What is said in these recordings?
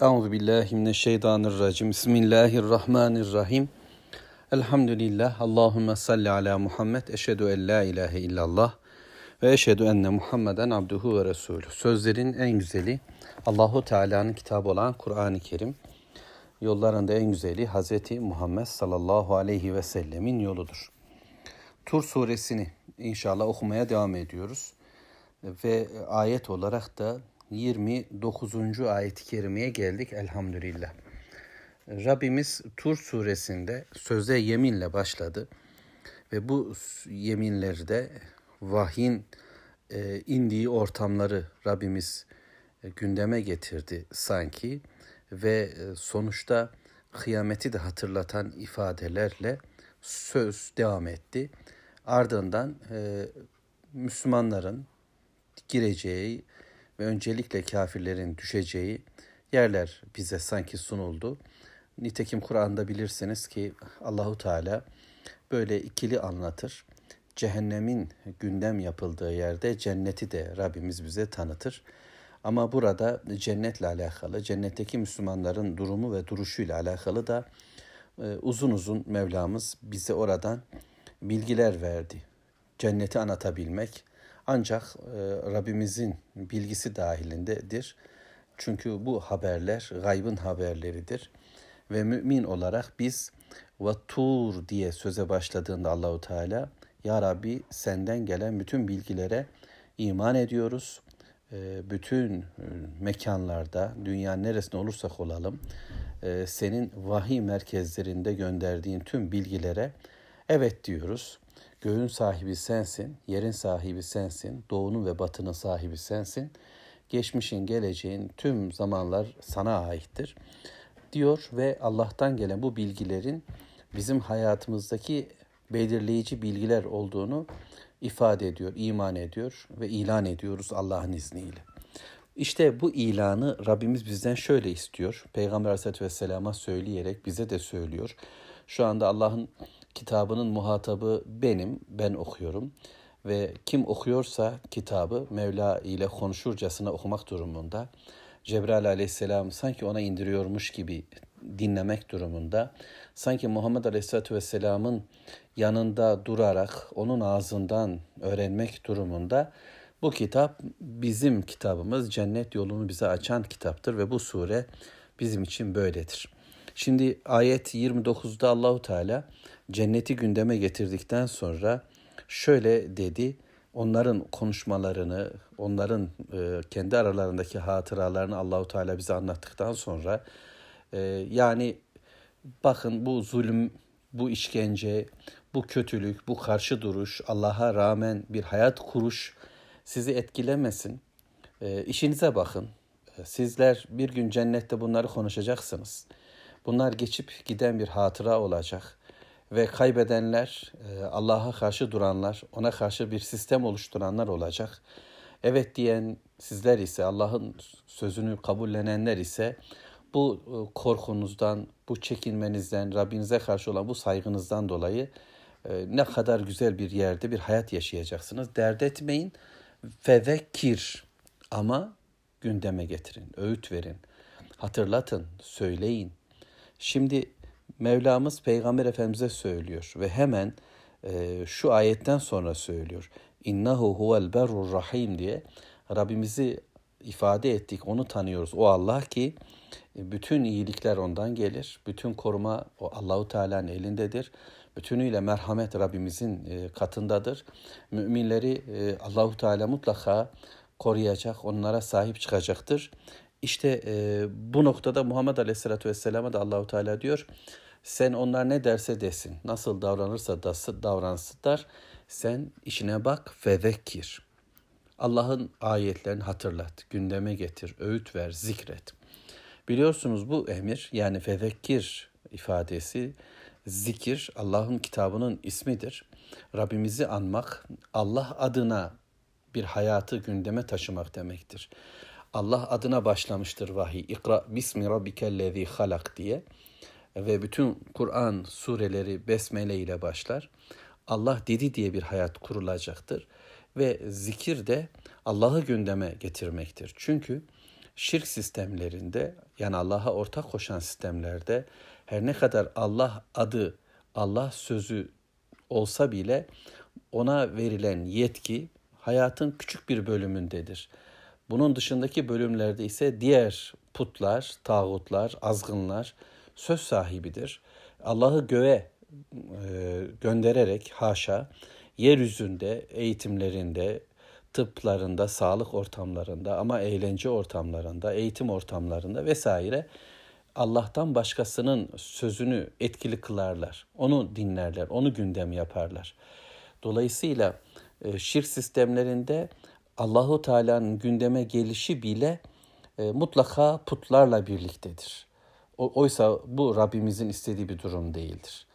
Euzu billahi mineşşeytanirracim. Bismillahirrahmanirrahim. Elhamdülillah. Allahumme salli ala Muhammed. Eşhedü en la ilahe illallah ve eşhedü enne Muhammeden abduhu ve resulü. Sözlerin en güzeli Allahu Teala'nın kitabı olan Kur'an-ı Kerim. Yollarında en güzeli Hazreti Muhammed sallallahu aleyhi ve sellemin yoludur. Tur suresini inşallah okumaya devam ediyoruz. Ve ayet olarak da 29. ayet-i kerimeye geldik elhamdülillah. Rabbimiz Tur suresinde söze yeminle başladı ve bu yeminlerde vahyin e, indiği ortamları Rabbimiz e, gündeme getirdi sanki ve e, sonuçta kıyameti de hatırlatan ifadelerle söz devam etti. Ardından e, Müslümanların gireceği ve öncelikle kafirlerin düşeceği yerler bize sanki sunuldu. Nitekim Kur'an'da bilirsiniz ki Allahu Teala böyle ikili anlatır. Cehennemin gündem yapıldığı yerde cenneti de Rabbimiz bize tanıtır. Ama burada cennetle alakalı, cennetteki Müslümanların durumu ve duruşuyla alakalı da e, uzun uzun Mevlamız bize oradan bilgiler verdi. Cenneti anlatabilmek, ancak e, Rabbimizin bilgisi dahilindedir. Çünkü bu haberler gaybın haberleridir. Ve mümin olarak biz ve diye söze başladığında Allahu Teala ya Rabbi senden gelen bütün bilgilere iman ediyoruz. E, bütün e, mekanlarda, dünya neresinde olursak olalım, e, senin vahiy merkezlerinde gönderdiğin tüm bilgilere evet diyoruz. Göğün sahibi sensin, yerin sahibi sensin, doğunun ve batının sahibi sensin. Geçmişin, geleceğin tüm zamanlar sana aittir diyor ve Allah'tan gelen bu bilgilerin bizim hayatımızdaki belirleyici bilgiler olduğunu ifade ediyor, iman ediyor ve ilan ediyoruz Allah'ın izniyle. İşte bu ilanı Rabbimiz bizden şöyle istiyor. Peygamber Aleyhisselatü Vesselam'a söyleyerek bize de söylüyor. Şu anda Allah'ın kitabının muhatabı benim, ben okuyorum. Ve kim okuyorsa kitabı Mevla ile konuşurcasına okumak durumunda. Cebrail aleyhisselam sanki ona indiriyormuş gibi dinlemek durumunda. Sanki Muhammed aleyhisselatü vesselamın yanında durarak onun ağzından öğrenmek durumunda. Bu kitap bizim kitabımız, cennet yolunu bize açan kitaptır ve bu sure bizim için böyledir. Şimdi ayet 29'da Allahu Teala cenneti gündeme getirdikten sonra şöyle dedi. Onların konuşmalarını, onların e, kendi aralarındaki hatıralarını Allahu Teala bize anlattıktan sonra e, yani bakın bu zulüm, bu işkence, bu kötülük, bu karşı duruş, Allah'a rağmen bir hayat kuruş sizi etkilemesin. E, işinize bakın. E, sizler bir gün cennette bunları konuşacaksınız. Bunlar geçip giden bir hatıra olacak ve kaybedenler, e, Allah'a karşı duranlar, ona karşı bir sistem oluşturanlar olacak. Evet diyen sizler ise, Allah'ın sözünü kabullenenler ise bu e, korkunuzdan, bu çekinmenizden, Rabbinize karşı olan bu saygınızdan dolayı e, ne kadar güzel bir yerde bir hayat yaşayacaksınız. Dert etmeyin, fezekir ama gündeme getirin, öğüt verin, hatırlatın, söyleyin. Şimdi Mevlamız Peygamber Efendimiz'e söylüyor ve hemen e, şu ayetten sonra söylüyor. İnnehu huvel berrur rahim diye Rabbimizi ifade ettik, onu tanıyoruz. O Allah ki e, bütün iyilikler ondan gelir. Bütün koruma o Allahu Teala'nın elindedir. Bütünüyle merhamet Rabbimizin e, katındadır. Müminleri e, Allahu Teala mutlaka koruyacak, onlara sahip çıkacaktır. İşte bu noktada Muhammed Aleyhisselatü Vesselam'a da Allahu Teala diyor sen onlar ne derse desin, nasıl davranırsa davransınlar, sen işine bak fezekir. Allah'ın ayetlerini hatırlat, gündeme getir, öğüt ver, zikret. Biliyorsunuz bu emir yani fezekir ifadesi zikir Allah'ın kitabının ismidir. Rabbimizi anmak, Allah adına bir hayatı gündeme taşımak demektir. Allah adına başlamıştır vahiy. İkra bismi rabbikellezi halak diye ve bütün Kur'an sureleri besmele ile başlar. Allah dedi diye bir hayat kurulacaktır ve zikir de Allah'ı gündeme getirmektir. Çünkü şirk sistemlerinde yani Allah'a ortak koşan sistemlerde her ne kadar Allah adı, Allah sözü olsa bile ona verilen yetki hayatın küçük bir bölümündedir. Bunun dışındaki bölümlerde ise diğer putlar, tağutlar, azgınlar söz sahibidir. Allah'ı göğe e, göndererek haşa yeryüzünde eğitimlerinde, tıplarında, sağlık ortamlarında ama eğlence ortamlarında, eğitim ortamlarında vesaire Allah'tan başkasının sözünü etkili kılarlar. Onu dinlerler, onu gündem yaparlar. Dolayısıyla e, şirk sistemlerinde Allahu Teala'nın gündeme gelişi bile e, mutlaka putlarla birliktedir. Oysa bu Rabbimizin istediği bir durum değildir.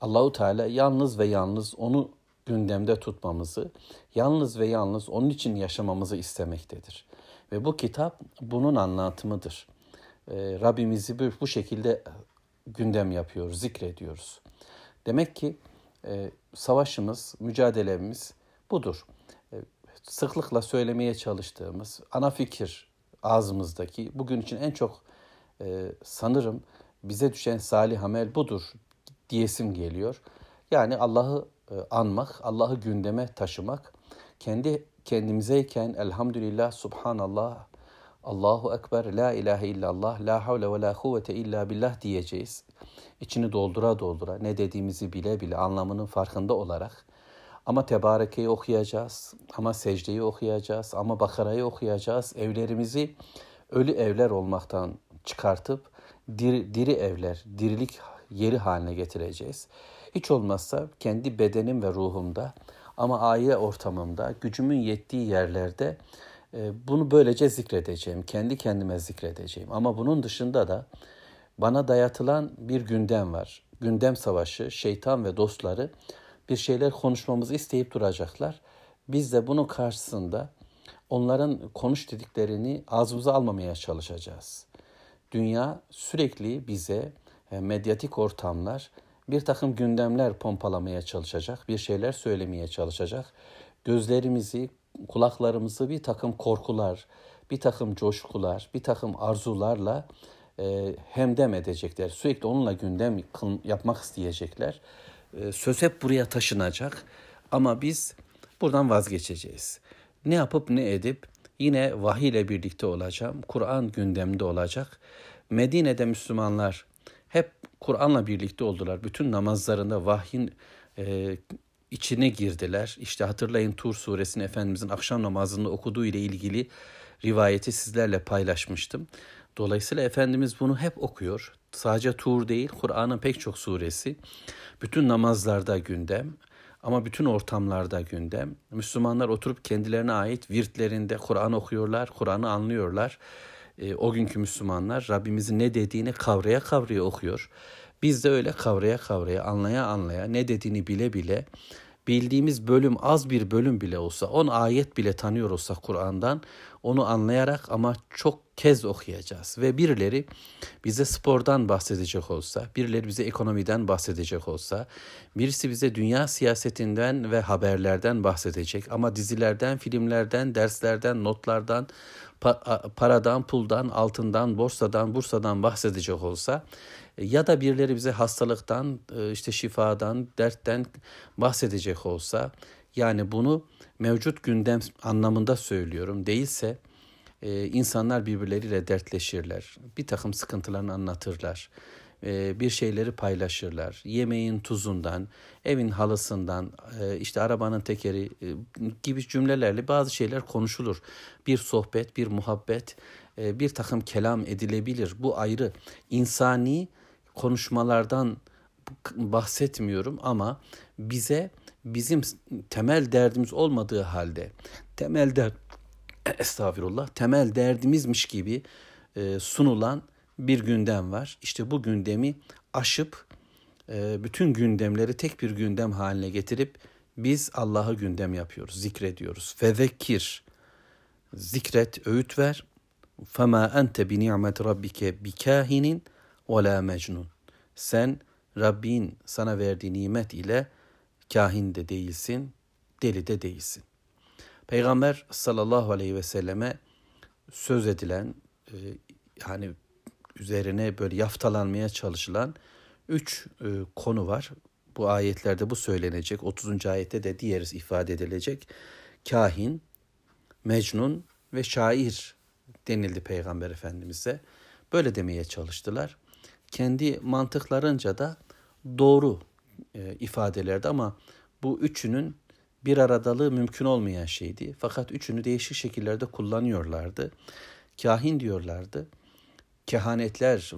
Allahu Teala yalnız ve yalnız onu gündemde tutmamızı, yalnız ve yalnız onun için yaşamamızı istemektedir. Ve bu kitap bunun anlatımıdır. Ee, Rabbimizi bu şekilde gündem yapıyoruz, zikrediyoruz. Demek ki e, savaşımız, mücadelemiz budur. E, sıklıkla söylemeye çalıştığımız ana fikir ağzımızdaki bugün için en çok e, sanırım bize düşen salih amel budur diyesim geliyor. Yani Allah'ı e, anmak, Allah'ı gündeme taşımak, kendi kendimizeyken elhamdülillah, subhanallah, Allahu Ekber, la ilahe illallah, la havle ve la kuvvete illa billah diyeceğiz. İçini doldura doldura, ne dediğimizi bile bile anlamının farkında olarak ama Tebareke'yi okuyacağız, ama secdeyi okuyacağız, ama Bakara'yı okuyacağız. Evlerimizi ölü evler olmaktan çıkartıp diri, diri evler, dirilik yeri haline getireceğiz. Hiç olmazsa kendi bedenim ve ruhumda ama aile ortamımda, gücümün yettiği yerlerde e, bunu böylece zikredeceğim. Kendi kendime zikredeceğim. Ama bunun dışında da bana dayatılan bir gündem var. Gündem savaşı, şeytan ve dostları bir şeyler konuşmamızı isteyip duracaklar. Biz de bunun karşısında onların konuş dediklerini ağzımıza almamaya çalışacağız. Dünya sürekli bize e, medyatik ortamlar bir takım gündemler pompalamaya çalışacak, bir şeyler söylemeye çalışacak. Gözlerimizi, kulaklarımızı bir takım korkular, bir takım coşkular, bir takım arzularla e, hemdem edecekler. Sürekli onunla gündem yapmak isteyecekler. E, söz hep buraya taşınacak ama biz buradan vazgeçeceğiz. Ne yapıp ne edip yine vahiy ile birlikte olacağım. Kur'an gündemde olacak. Medine'de Müslümanlar hep Kur'an'la birlikte oldular. Bütün namazlarında vahyin e, içine girdiler. İşte hatırlayın Tur suresini Efendimizin akşam namazında okuduğu ile ilgili rivayeti sizlerle paylaşmıştım. Dolayısıyla Efendimiz bunu hep okuyor. Sadece Tur değil, Kur'an'ın pek çok suresi. Bütün namazlarda gündem ama bütün ortamlarda gündem. Müslümanlar oturup kendilerine ait virtlerinde Kur'an okuyorlar, Kur'an'ı anlıyorlar e, o günkü Müslümanlar Rabbimizin ne dediğini kavraya kavraya okuyor. Biz de öyle kavraya kavraya, anlaya anlaya, ne dediğini bile bile bildiğimiz bölüm az bir bölüm bile olsa, on ayet bile tanıyor olsak Kur'an'dan onu anlayarak ama çok kez okuyacağız. Ve birileri bize spordan bahsedecek olsa, birileri bize ekonomiden bahsedecek olsa, birisi bize dünya siyasetinden ve haberlerden bahsedecek ama dizilerden, filmlerden, derslerden, notlardan, paradan, puldan, altından, borsadan, bursadan bahsedecek olsa ya da birileri bize hastalıktan, e, işte şifadan, dertten bahsedecek olsa yani bunu mevcut gündem anlamında söylüyorum. Değilse e, insanlar birbirleriyle dertleşirler. Bir takım sıkıntılarını anlatırlar. E, bir şeyleri paylaşırlar. Yemeğin tuzundan, evin halısından, e, işte arabanın tekeri e, gibi cümlelerle bazı şeyler konuşulur. Bir sohbet, bir muhabbet, bir takım kelam edilebilir. Bu ayrı. İnsani konuşmalardan bahsetmiyorum ama bize bizim temel derdimiz olmadığı halde temel dert estağfirullah temel derdimizmiş gibi e, sunulan bir gündem var. İşte bu gündemi aşıp e, bütün gündemleri tek bir gündem haline getirip biz Allah'ı gündem yapıyoruz, zikrediyoruz. Fezekir, zikret, öğüt ver. Fema ente bi ni'met rabbike bikahinin ve la mecnun. Sen Rabbin sana verdiği nimet ile kahin de değilsin, deli de değilsin. Peygamber sallallahu aleyhi ve selleme söz edilen e, yani üzerine böyle yaftalanmaya çalışılan üç e, konu var. Bu ayetlerde bu söylenecek. 30. ayette de diğeri ifade edilecek. Kahin, mecnun ve şair denildi Peygamber Efendimiz'e. Böyle demeye çalıştılar. Kendi mantıklarınca da doğru e, ifadelerdi ama bu üçünün bir aradalığı mümkün olmayan şeydi. Fakat üçünü değişik şekillerde kullanıyorlardı. Kahin diyorlardı. Kehanetler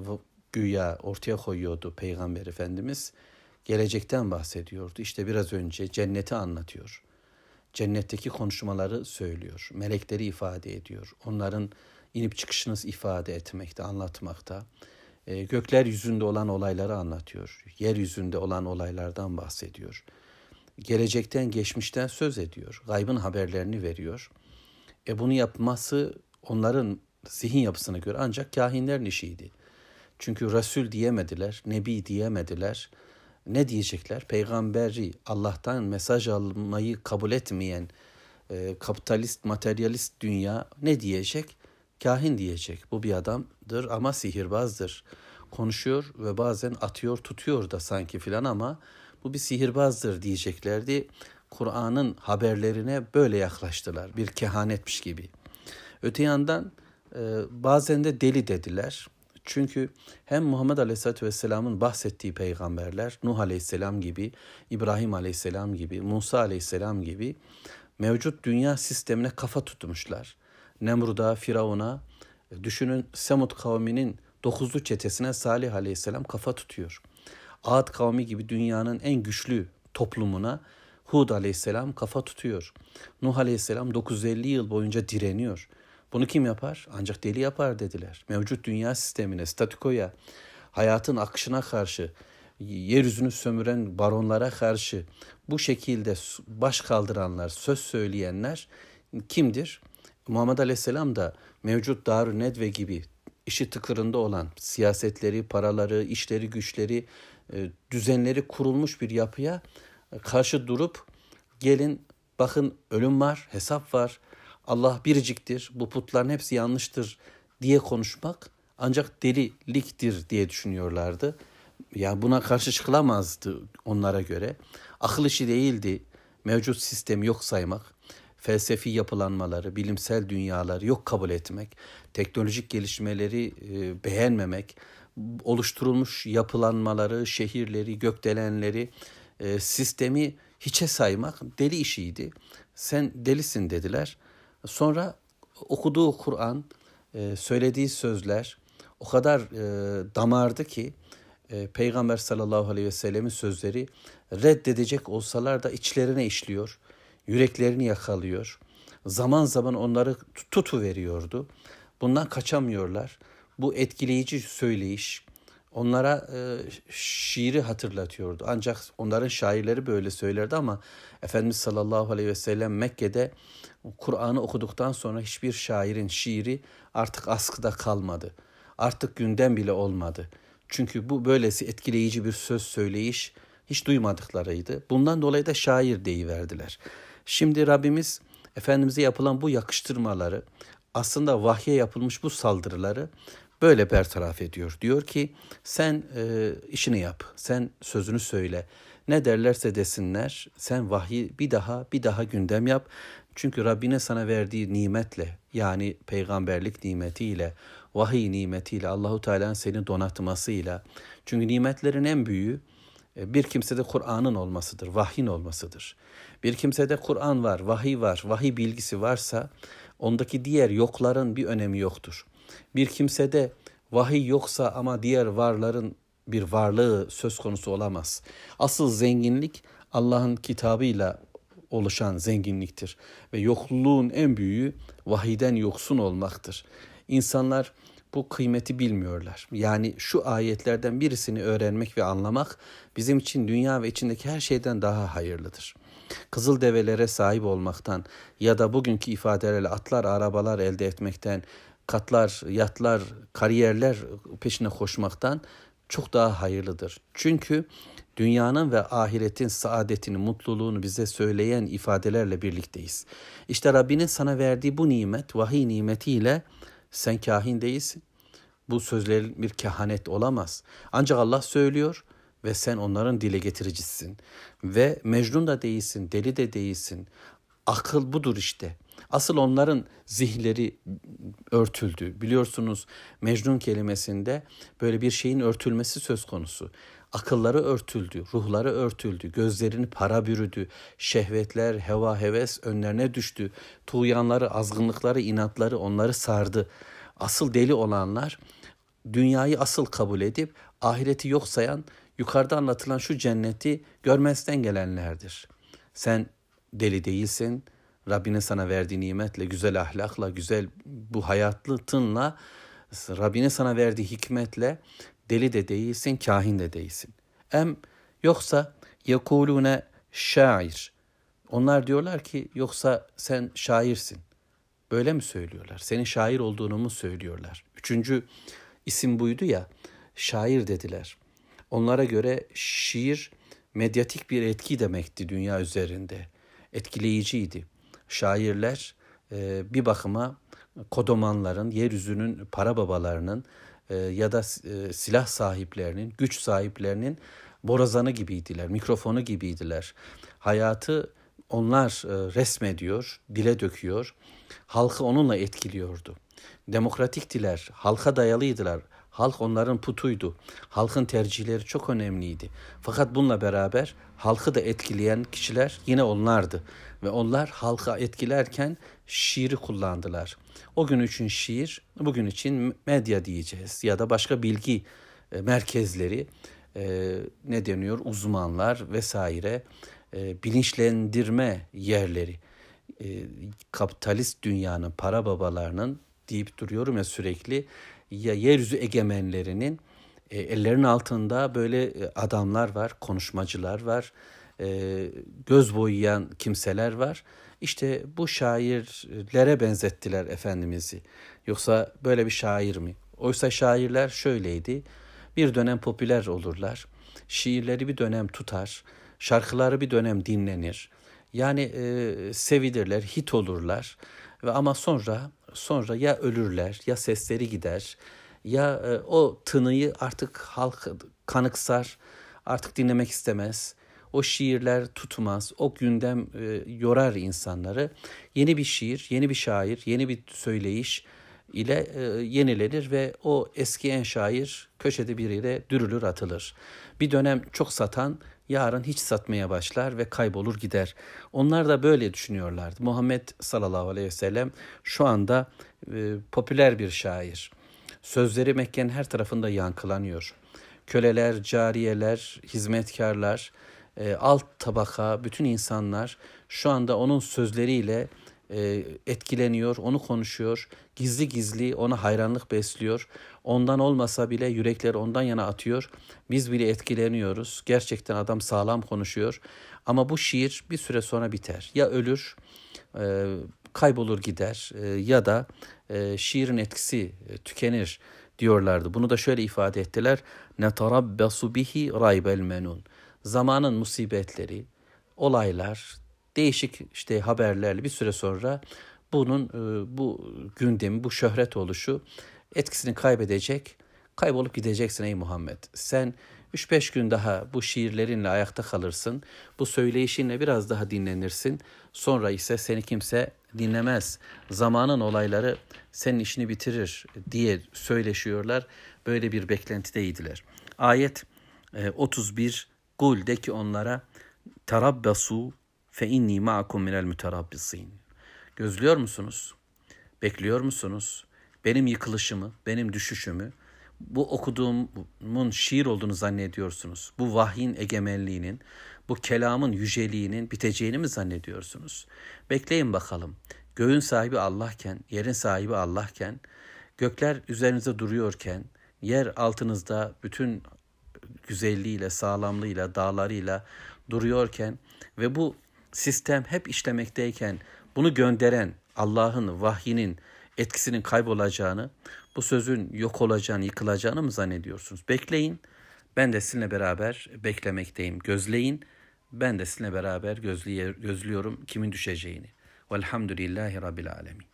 güya ortaya koyuyordu Peygamber Efendimiz. Gelecekten bahsediyordu. İşte biraz önce cenneti anlatıyor. Cennetteki konuşmaları söylüyor. Melekleri ifade ediyor. Onların inip çıkışını ifade etmekte, anlatmakta. E, gökler yüzünde olan olayları anlatıyor. Yeryüzünde olan olaylardan bahsediyor. Gelecekten, geçmişten söz ediyor. Gaybın haberlerini veriyor. E bunu yapması onların zihin yapısına göre ancak kahinlerin işiydi. Çünkü Resul diyemediler, Nebi diyemediler. Ne diyecekler? Peygamberi Allah'tan mesaj almayı kabul etmeyen e, kapitalist, materyalist dünya ne diyecek? Kahin diyecek. Bu bir adamdır ama sihirbazdır. Konuşuyor ve bazen atıyor tutuyor da sanki filan ama bu bir sihirbazdır diyeceklerdi. Kur'an'ın haberlerine böyle yaklaştılar. Bir kehanetmiş gibi. Öte yandan e, bazen de deli dediler. Çünkü hem Muhammed Aleyhisselatü Vesselam'ın bahsettiği peygamberler, Nuh Aleyhisselam gibi, İbrahim Aleyhisselam gibi, Musa Aleyhisselam gibi mevcut dünya sistemine kafa tutmuşlar. Nemrud'a, Firavun'a, düşünün Semud kavminin dokuzlu çetesine Salih Aleyhisselam kafa tutuyor. Ad kavmi gibi dünyanın en güçlü toplumuna Hud Aleyhisselam kafa tutuyor. Nuh Aleyhisselam 950 yıl boyunca direniyor. Bunu kim yapar? Ancak deli yapar dediler. Mevcut dünya sistemine, statikoya, hayatın akışına karşı, yeryüzünü sömüren baronlara karşı bu şekilde baş kaldıranlar, söz söyleyenler kimdir? Muhammed Aleyhisselam da mevcut Darü Nedve gibi işi tıkırında olan siyasetleri, paraları, işleri, güçleri, e, düzenleri kurulmuş bir yapıya karşı durup gelin bakın ölüm var, hesap var, Allah biriciktir, bu putların hepsi yanlıştır diye konuşmak ancak deliliktir diye düşünüyorlardı. Ya buna karşı çıkılamazdı onlara göre. Akıl işi değildi mevcut sistemi yok saymak, felsefi yapılanmaları, bilimsel dünyaları yok kabul etmek, teknolojik gelişmeleri e, beğenmemek, oluşturulmuş yapılanmaları, şehirleri, gökdelenleri, e, sistemi hiçe saymak deli işiydi. Sen delisin dediler. Sonra okuduğu Kur'an, e, söylediği sözler o kadar e, damardı ki Peygamber sallallahu aleyhi ve sellemin sözleri reddedecek olsalar da içlerine işliyor, yüreklerini yakalıyor. Zaman zaman onları tutu veriyordu. Bundan kaçamıyorlar. Bu etkileyici söyleyiş onlara e, şiiri hatırlatıyordu. Ancak onların şairleri böyle söylerdi ama Efendimiz sallallahu aleyhi ve sellem Mekke'de Kur'an'ı okuduktan sonra hiçbir şairin şiiri artık askıda kalmadı. Artık gündem bile olmadı. Çünkü bu böylesi etkileyici bir söz söyleyiş hiç duymadıklarıydı. Bundan dolayı da şair deyiverdiler. Şimdi Rabbimiz Efendimiz'e yapılan bu yakıştırmaları aslında vahye yapılmış bu saldırıları böyle bertaraf ediyor. Diyor ki sen e, işini yap, sen sözünü söyle. Ne derlerse desinler sen vahyi bir daha bir daha gündem yap. Çünkü Rabbine sana verdiği nimetle yani peygamberlik nimetiyle, vahiy nimetiyle, Allahu Teala'nın seni donatmasıyla. Çünkü nimetlerin en büyüğü e, bir kimsede Kur'an'ın olmasıdır, vahyin olmasıdır. Bir kimsede Kur'an var, vahiy var, vahiy bilgisi varsa ondaki diğer yokların bir önemi yoktur. Bir kimsede vahiy yoksa ama diğer varların bir varlığı söz konusu olamaz. Asıl zenginlik Allah'ın kitabıyla oluşan zenginliktir ve yokluğun en büyüğü vahiden yoksun olmaktır. İnsanlar bu kıymeti bilmiyorlar. Yani şu ayetlerden birisini öğrenmek ve anlamak bizim için dünya ve içindeki her şeyden daha hayırlıdır. Kızıl develere sahip olmaktan ya da bugünkü ifadelerle atlar, arabalar elde etmekten, katlar, yatlar, kariyerler peşine koşmaktan çok daha hayırlıdır. Çünkü dünyanın ve ahiretin saadetini, mutluluğunu bize söyleyen ifadelerle birlikteyiz. İşte Rabbinin sana verdiği bu nimet, vahiy nimetiyle Sen kahin değilsin. Bu sözlerin bir kehanet olamaz. Ancak Allah söylüyor ve sen onların dile getiricisin. Ve mecnun da değilsin, deli de değilsin. Akıl budur işte. Asıl onların zihleri örtüldü. Biliyorsunuz Mecnun kelimesinde böyle bir şeyin örtülmesi söz konusu. Akılları örtüldü, ruhları örtüldü, gözlerini para bürüdü, şehvetler, heva heves önlerine düştü, tuğyanları, azgınlıkları, inatları onları sardı. Asıl deli olanlar dünyayı asıl kabul edip ahireti yok sayan yukarıda anlatılan şu cenneti görmezden gelenlerdir. Sen deli değilsin. Rabbinin sana verdiği nimetle, güzel ahlakla, güzel bu hayatlı tınla, Rabbinin sana verdiği hikmetle deli de değilsin, kahin de değilsin. Em yoksa yekulune şair. Onlar diyorlar ki yoksa sen şairsin. Böyle mi söylüyorlar? Senin şair olduğunu mu söylüyorlar? Üçüncü isim buydu ya, şair dediler. Onlara göre şiir medyatik bir etki demekti dünya üzerinde. Etkileyiciydi. Şairler e, bir bakıma kodomanların, yeryüzünün para babalarının e, ya da e, silah sahiplerinin, güç sahiplerinin borazanı gibiydiler, mikrofonu gibiydiler. Hayatı onlar resmediyor, dile döküyor, halkı onunla etkiliyordu. Demokratiktiler, halka dayalıydılar. Halk onların putuydu. Halkın tercihleri çok önemliydi. Fakat bununla beraber halkı da etkileyen kişiler yine onlardı. Ve onlar halka etkilerken şiiri kullandılar. O gün için şiir, bugün için medya diyeceğiz ya da başka bilgi e, merkezleri e, ne deniyor uzmanlar vesaire e, bilinçlendirme yerleri kapitalist dünyanın para babalarının deyip duruyorum ya sürekli ya yeryüzü egemenlerinin e, ellerinin altında böyle e, adamlar var, konuşmacılar var, e, göz boyayan kimseler var. İşte bu şairlere benzettiler Efendimiz'i. Yoksa böyle bir şair mi? Oysa şairler şöyleydi. Bir dönem popüler olurlar. Şiirleri bir dönem tutar. Şarkıları bir dönem dinlenir. Yani e, sevilirler, hit olurlar. Ve ama sonra sonra ya ölürler ya sesleri gider ya e, o tınıyı artık halk kanıksar artık dinlemek istemez. O şiirler tutmaz, o gündem e, yorar insanları. Yeni bir şiir, yeni bir şair, yeni bir söyleyiş ile e, yenilenir ve o eski en şair köşede biriyle dürülür atılır. Bir dönem çok satan yarın hiç satmaya başlar ve kaybolur gider. Onlar da böyle düşünüyorlardı. Muhammed sallallahu aleyhi ve sellem şu anda e, popüler bir şair. Sözleri Mekke'nin her tarafında yankılanıyor. Köleler, cariyeler, hizmetkarlar, e, alt tabaka, bütün insanlar şu anda onun sözleriyle e, etkileniyor, onu konuşuyor, gizli gizli ona hayranlık besliyor. Ondan olmasa bile yürekleri ondan yana atıyor. Biz bile etkileniyoruz. Gerçekten adam sağlam konuşuyor. Ama bu şiir bir süre sonra biter. Ya ölür, e, kaybolur gider e, ya da şiirin etkisi tükenir diyorlardı. Bunu da şöyle ifade ettiler. Netarabbasu bihi raybel menun. Zamanın musibetleri, olaylar, değişik işte haberlerle bir süre sonra bunun e, bu gündemi, bu şöhret oluşu etkisini kaybedecek, kaybolup gideceksin ey Muhammed. Sen 3-5 gün daha bu şiirlerinle ayakta kalırsın. Bu söyleyişinle biraz daha dinlenirsin. Sonra ise seni kimse dinlemez. Zamanın olayları senin işini bitirir diye söyleşiyorlar. Böyle bir beklentideydiler. Ayet 31 e, Kul de ki onlara tarabbasu fe inni ma'akum minel mutarabbisin. Gözlüyor musunuz? Bekliyor musunuz? Benim yıkılışımı, benim düşüşümü, bu okuduğumun şiir olduğunu zannediyorsunuz. Bu vahyin egemenliğinin, bu kelamın yüceliğinin biteceğini mi zannediyorsunuz? Bekleyin bakalım. Göğün sahibi Allah'ken, yerin sahibi Allah'ken, gökler üzerinize duruyorken, yer altınızda bütün güzelliğiyle, sağlamlığıyla, dağlarıyla duruyorken ve bu sistem hep işlemekteyken bunu gönderen Allah'ın vahyinin etkisinin kaybolacağını, bu sözün yok olacağını, yıkılacağını mı zannediyorsunuz? Bekleyin. Ben de sizinle beraber beklemekteyim. Gözleyin. Ben de sizinle beraber gözlüyorum kimin düşeceğini. Velhamdülillahi Rabbil Alemin.